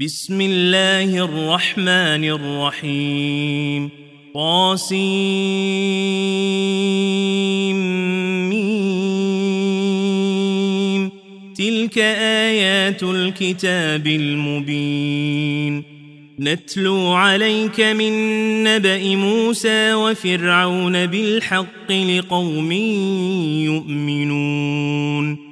بسم الله الرحمن الرحيم. طاسيم. تلك آيات الكتاب المبين. نتلو عليك من نبأ موسى وفرعون بالحق لقوم يؤمنون.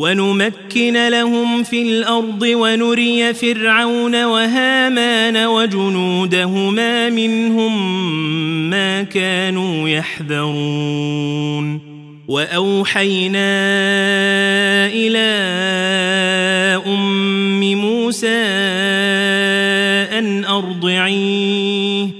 ونمكن لهم في الأرض ونري فرعون وهامان وجنودهما منهم ما كانوا يحذرون. وأوحينا إلى أم موسى أن أرضعيه.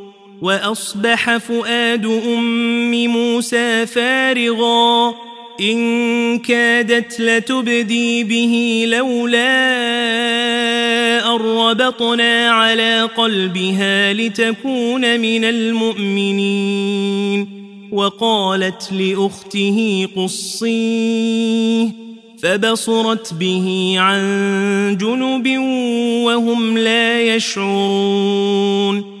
وأصبح فؤاد أم موسى فارغا. إن كادت لتبدي به لولا أربطنا على قلبها لتكون من المؤمنين. وقالت لأخته قصيه فبصرت به عن جنب وهم لا يشعرون.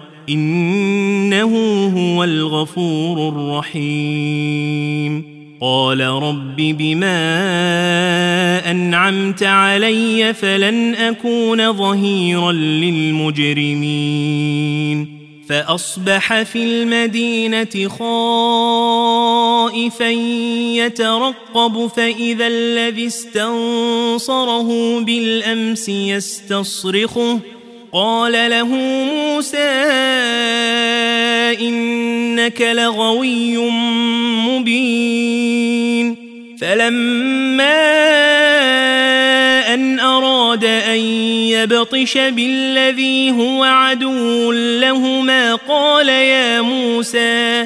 إنه هو الغفور الرحيم. قال رب بما أنعمت علي فلن أكون ظهيرا للمجرمين. فأصبح في المدينة خائفا يترقب فإذا الذي استنصره بالأمس يستصرخه. قال له موسى إنك لغوي مبين فلما أن أراد أن يبطش بالذي هو عدو لهما قال يا موسى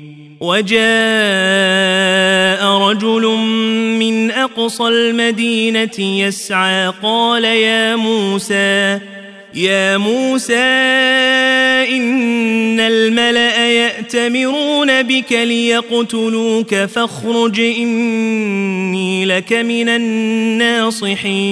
وجاء رجل من أقصى المدينة يسعى قال يا موسى يا موسى إن الملأ يأتمرون بك ليقتلوك فاخرج إني لك من الناصحين.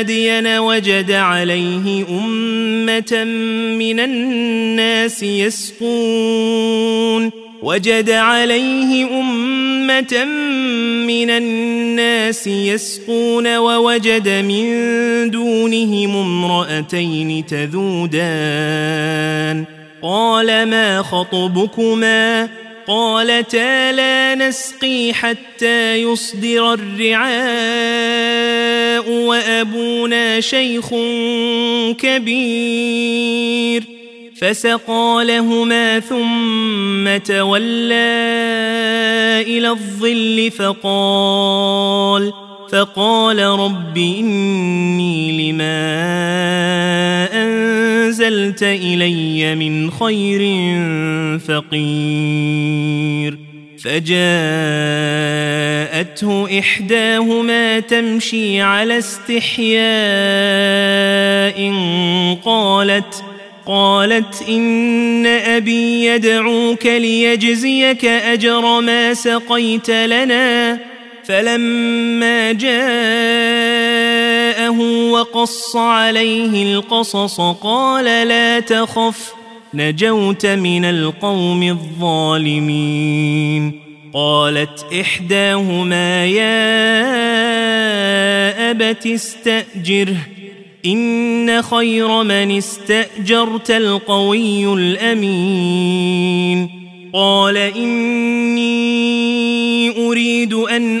مدين وجد عليه أمة من الناس يسقون وجد عليه أمة من الناس يسقون ووجد من دونهم امرأتين تذودان قال ما خطبكما ؟ قالتا لا نسقي حتى يصدر الرعاء وأبونا شيخ كبير فسقى لهما ثم تولى إلى الظل فقال فقال رب إني لما أنزلت إلي من خير فقير. فجاءته إحداهما تمشي على استحياء قالت قالت إن أبي يدعوك ليجزيك أجر ما سقيت لنا. فلما جاءه وقص عليه القصص قال لا تخف نجوت من القوم الظالمين. قالت إحداهما يا أبت استأجره إن خير من استأجرت القوي الأمين. قال إني أريد أن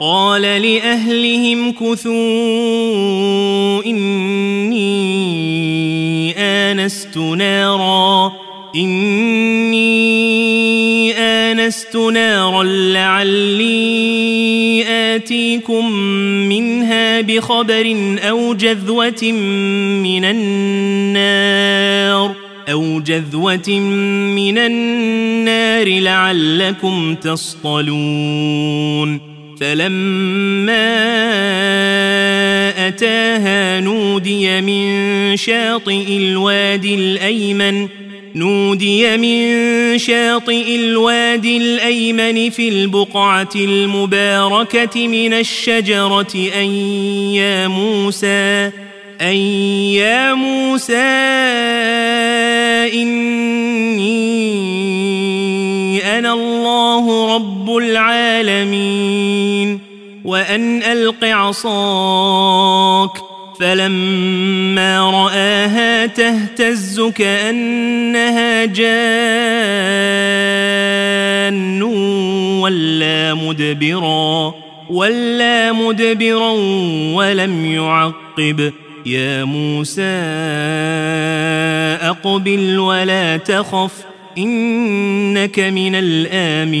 قال لأهلهم كثوا إني آنست نارا إني آنست نارا لعلي آتيكم منها بخبر أو جذوة من النار أو جذوة من النار لعلكم تصطلون. فلما أتاها نودي من شاطئ الوادي الأيمن نودي من شاطئ الوادي الأيمن في البقعة المباركة من الشجرة أن يا موسى أن يا موسى إني أنا الله رب العالمين. وأن ألق عصاك فلما رآها تهتز كأنها جان ولا مدبرا ولا مدبرا ولم يعقب. يا موسى أقبل ولا تخف إنك من الآمنين.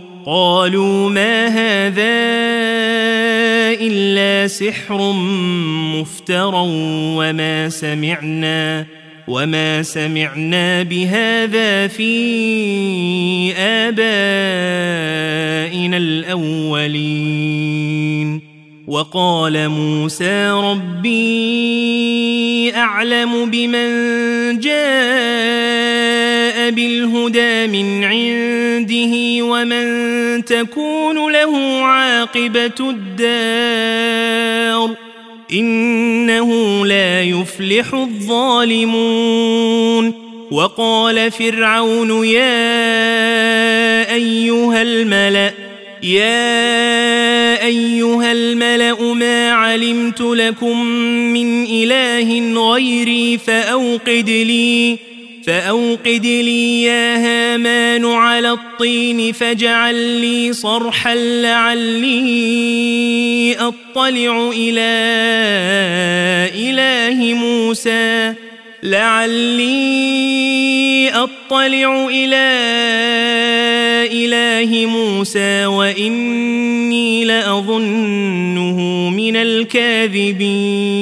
قالوا ما هذا إلا سحر مفترى وما سمعنا وما سمعنا بهذا في آبائنا الأولين. وقال موسى ربي أعلم بمن جاء بالهدى من عنده ومن تكون له عاقبة الدار إنه لا يفلح الظالمون. وقال فرعون يا أيها الملأ يا أيها الملأ ما علمت لكم من إله غيري فأوقد لي فأوقد لي يا هامان على الطين فاجعل لي صرحا لعلي أطلع إلى إله موسى. لعلي أطلع إلى إله موسى وإني لأظنه من الكاذبين.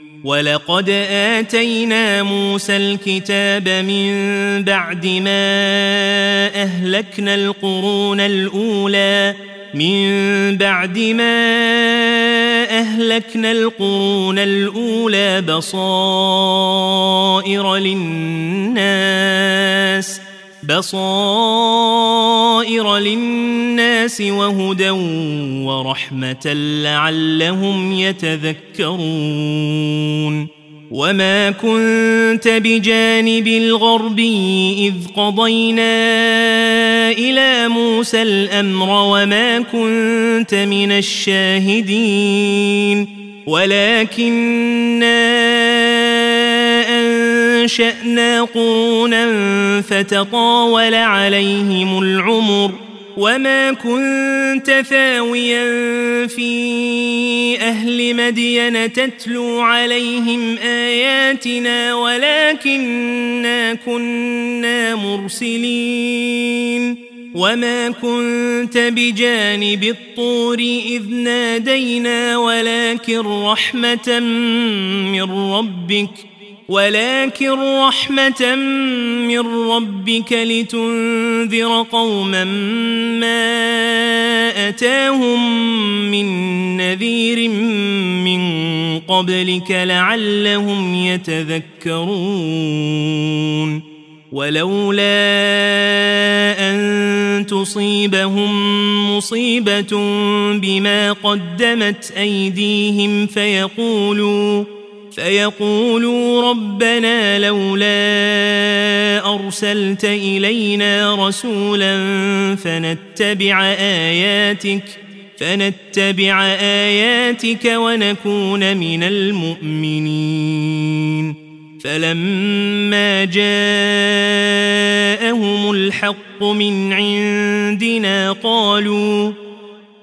ولقد آتينا موسى الكتاب من بعد ما أهلكنا القرون الأولى من بعد ما أهلكنا القرون الأولى بصائر للناس. بصائر للناس وهدى ورحمة لعلهم يتذكرون. وما كنت بجانب الغربي إذ قضينا إلى موسى الأمر وما كنت من الشاهدين. ولكننا أنشأنا قرونا فتطاول عليهم العمر وما كنت ثاويا في أهل مدين تتلو عليهم آياتنا ولكننا كنا مرسلين وما كنت بجانب الطور إذ نادينا ولكن رحمة من ربك ۖ ولكن رحمة من ربك لتنذر قوما ما أتاهم من نذير من قبلك لعلهم يتذكرون ولولا أن تصيبهم مصيبة بما قدمت أيديهم فيقولوا فيقولوا ربنا لولا أرسلت إلينا رسولا فنتبع آياتك فنتبع آياتك ونكون من المؤمنين. فلما جاءهم الحق من عندنا قالوا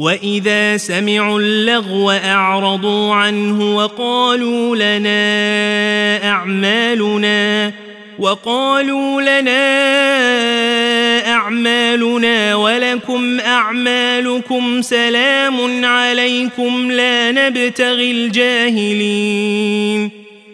واذا سمعوا اللغو اعرضوا عنه وقالوا لنا اعمالنا وقالوا لنا اعمالنا ولكم اعمالكم سلام عليكم لا نبتغي الجاهلين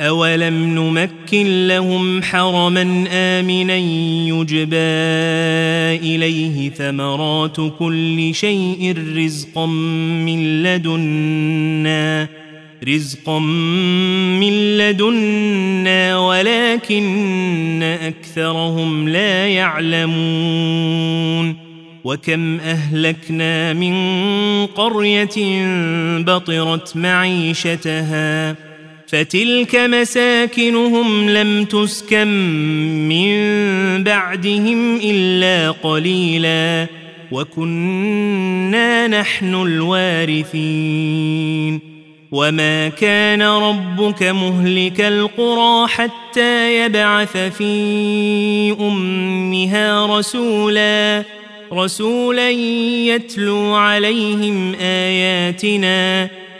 أولم نمكن لهم حرما آمنا يجبى إليه ثمرات كل شيء رزقا من لدنا رزقا من لدنا ولكن اكثرهم لا يعلمون وكم اهلكنا من قريه بطرت معيشتها فتلك مساكنهم لم تسكن من بعدهم إلا قليلا وكنا نحن الوارثين وما كان ربك مهلك القرى حتى يبعث في أمها رسولا رسولا يتلو عليهم آياتنا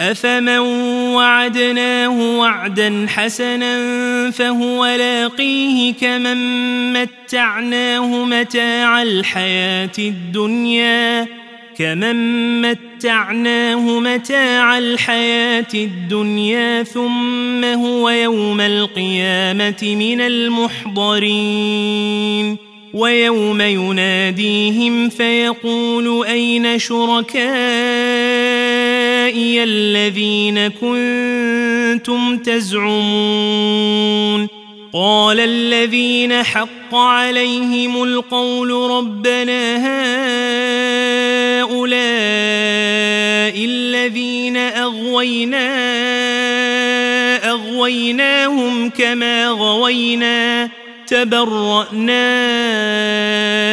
افمن وعدناه وعدا حسنا فهو لاقيه كمن متعناه متاع الحياة الدنيا كمن متعناه متاع الحياة الدنيا ثم هو يوم القيامه من المحضرين ويوم يناديهم فيقول اين شركائي الذين كنتم تزعمون قال الذين حق عليهم القول ربنا هؤلاء الذين أغوينا أغويناهم كما غوينا تبرأنا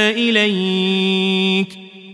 إليك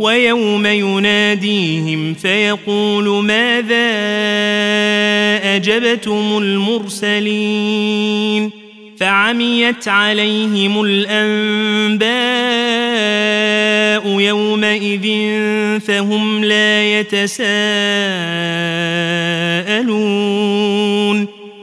ويوم يناديهم فيقول ماذا أجبتم المرسلين فعميت عليهم الأنباء يومئذ فهم لا يتساءلون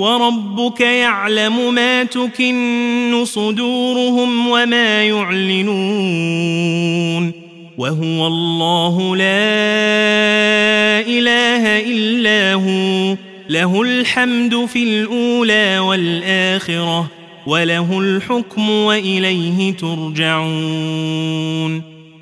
وربك يعلم ما تكن صدورهم وما يعلنون وهو الله لا إله إلا هو له الحمد في الأولى والآخرة وله الحكم وإليه ترجعون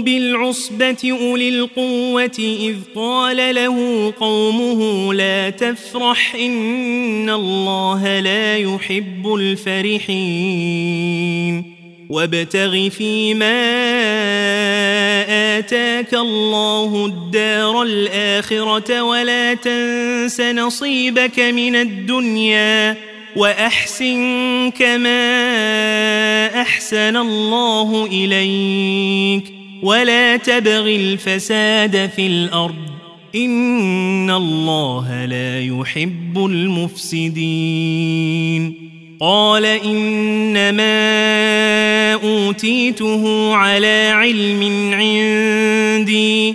بالعصبة أولي القوة إذ قال له قومه لا تفرح إن الله لا يحب الفرحين وابتغ فيما آتاك الله الدار الآخرة ولا تنس نصيبك من الدنيا وأحسن كما أحسن الله إليك ولا تبغ الفساد في الأرض. إن الله لا يحب المفسدين. قال إنما أوتيته على علم عندي.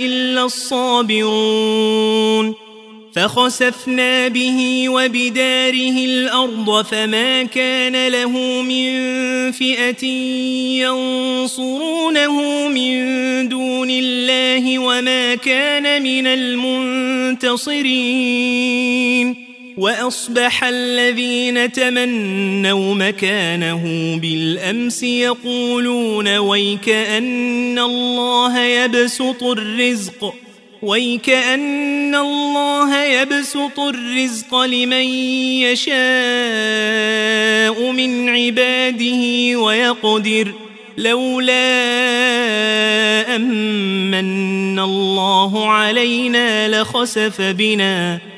إلا الصابرون فخسفنا به وبداره الأرض فما كان له من فئة ينصرونه من دون الله وما كان من المنتصرين وأصبح الذين تمنوا مكانه بالأمس يقولون ويك أن الله يبسط الرزق ويك أن الله يبسط الرزق لمن يشاء من عباده ويقدر لولا أمن الله علينا لخسف بنا.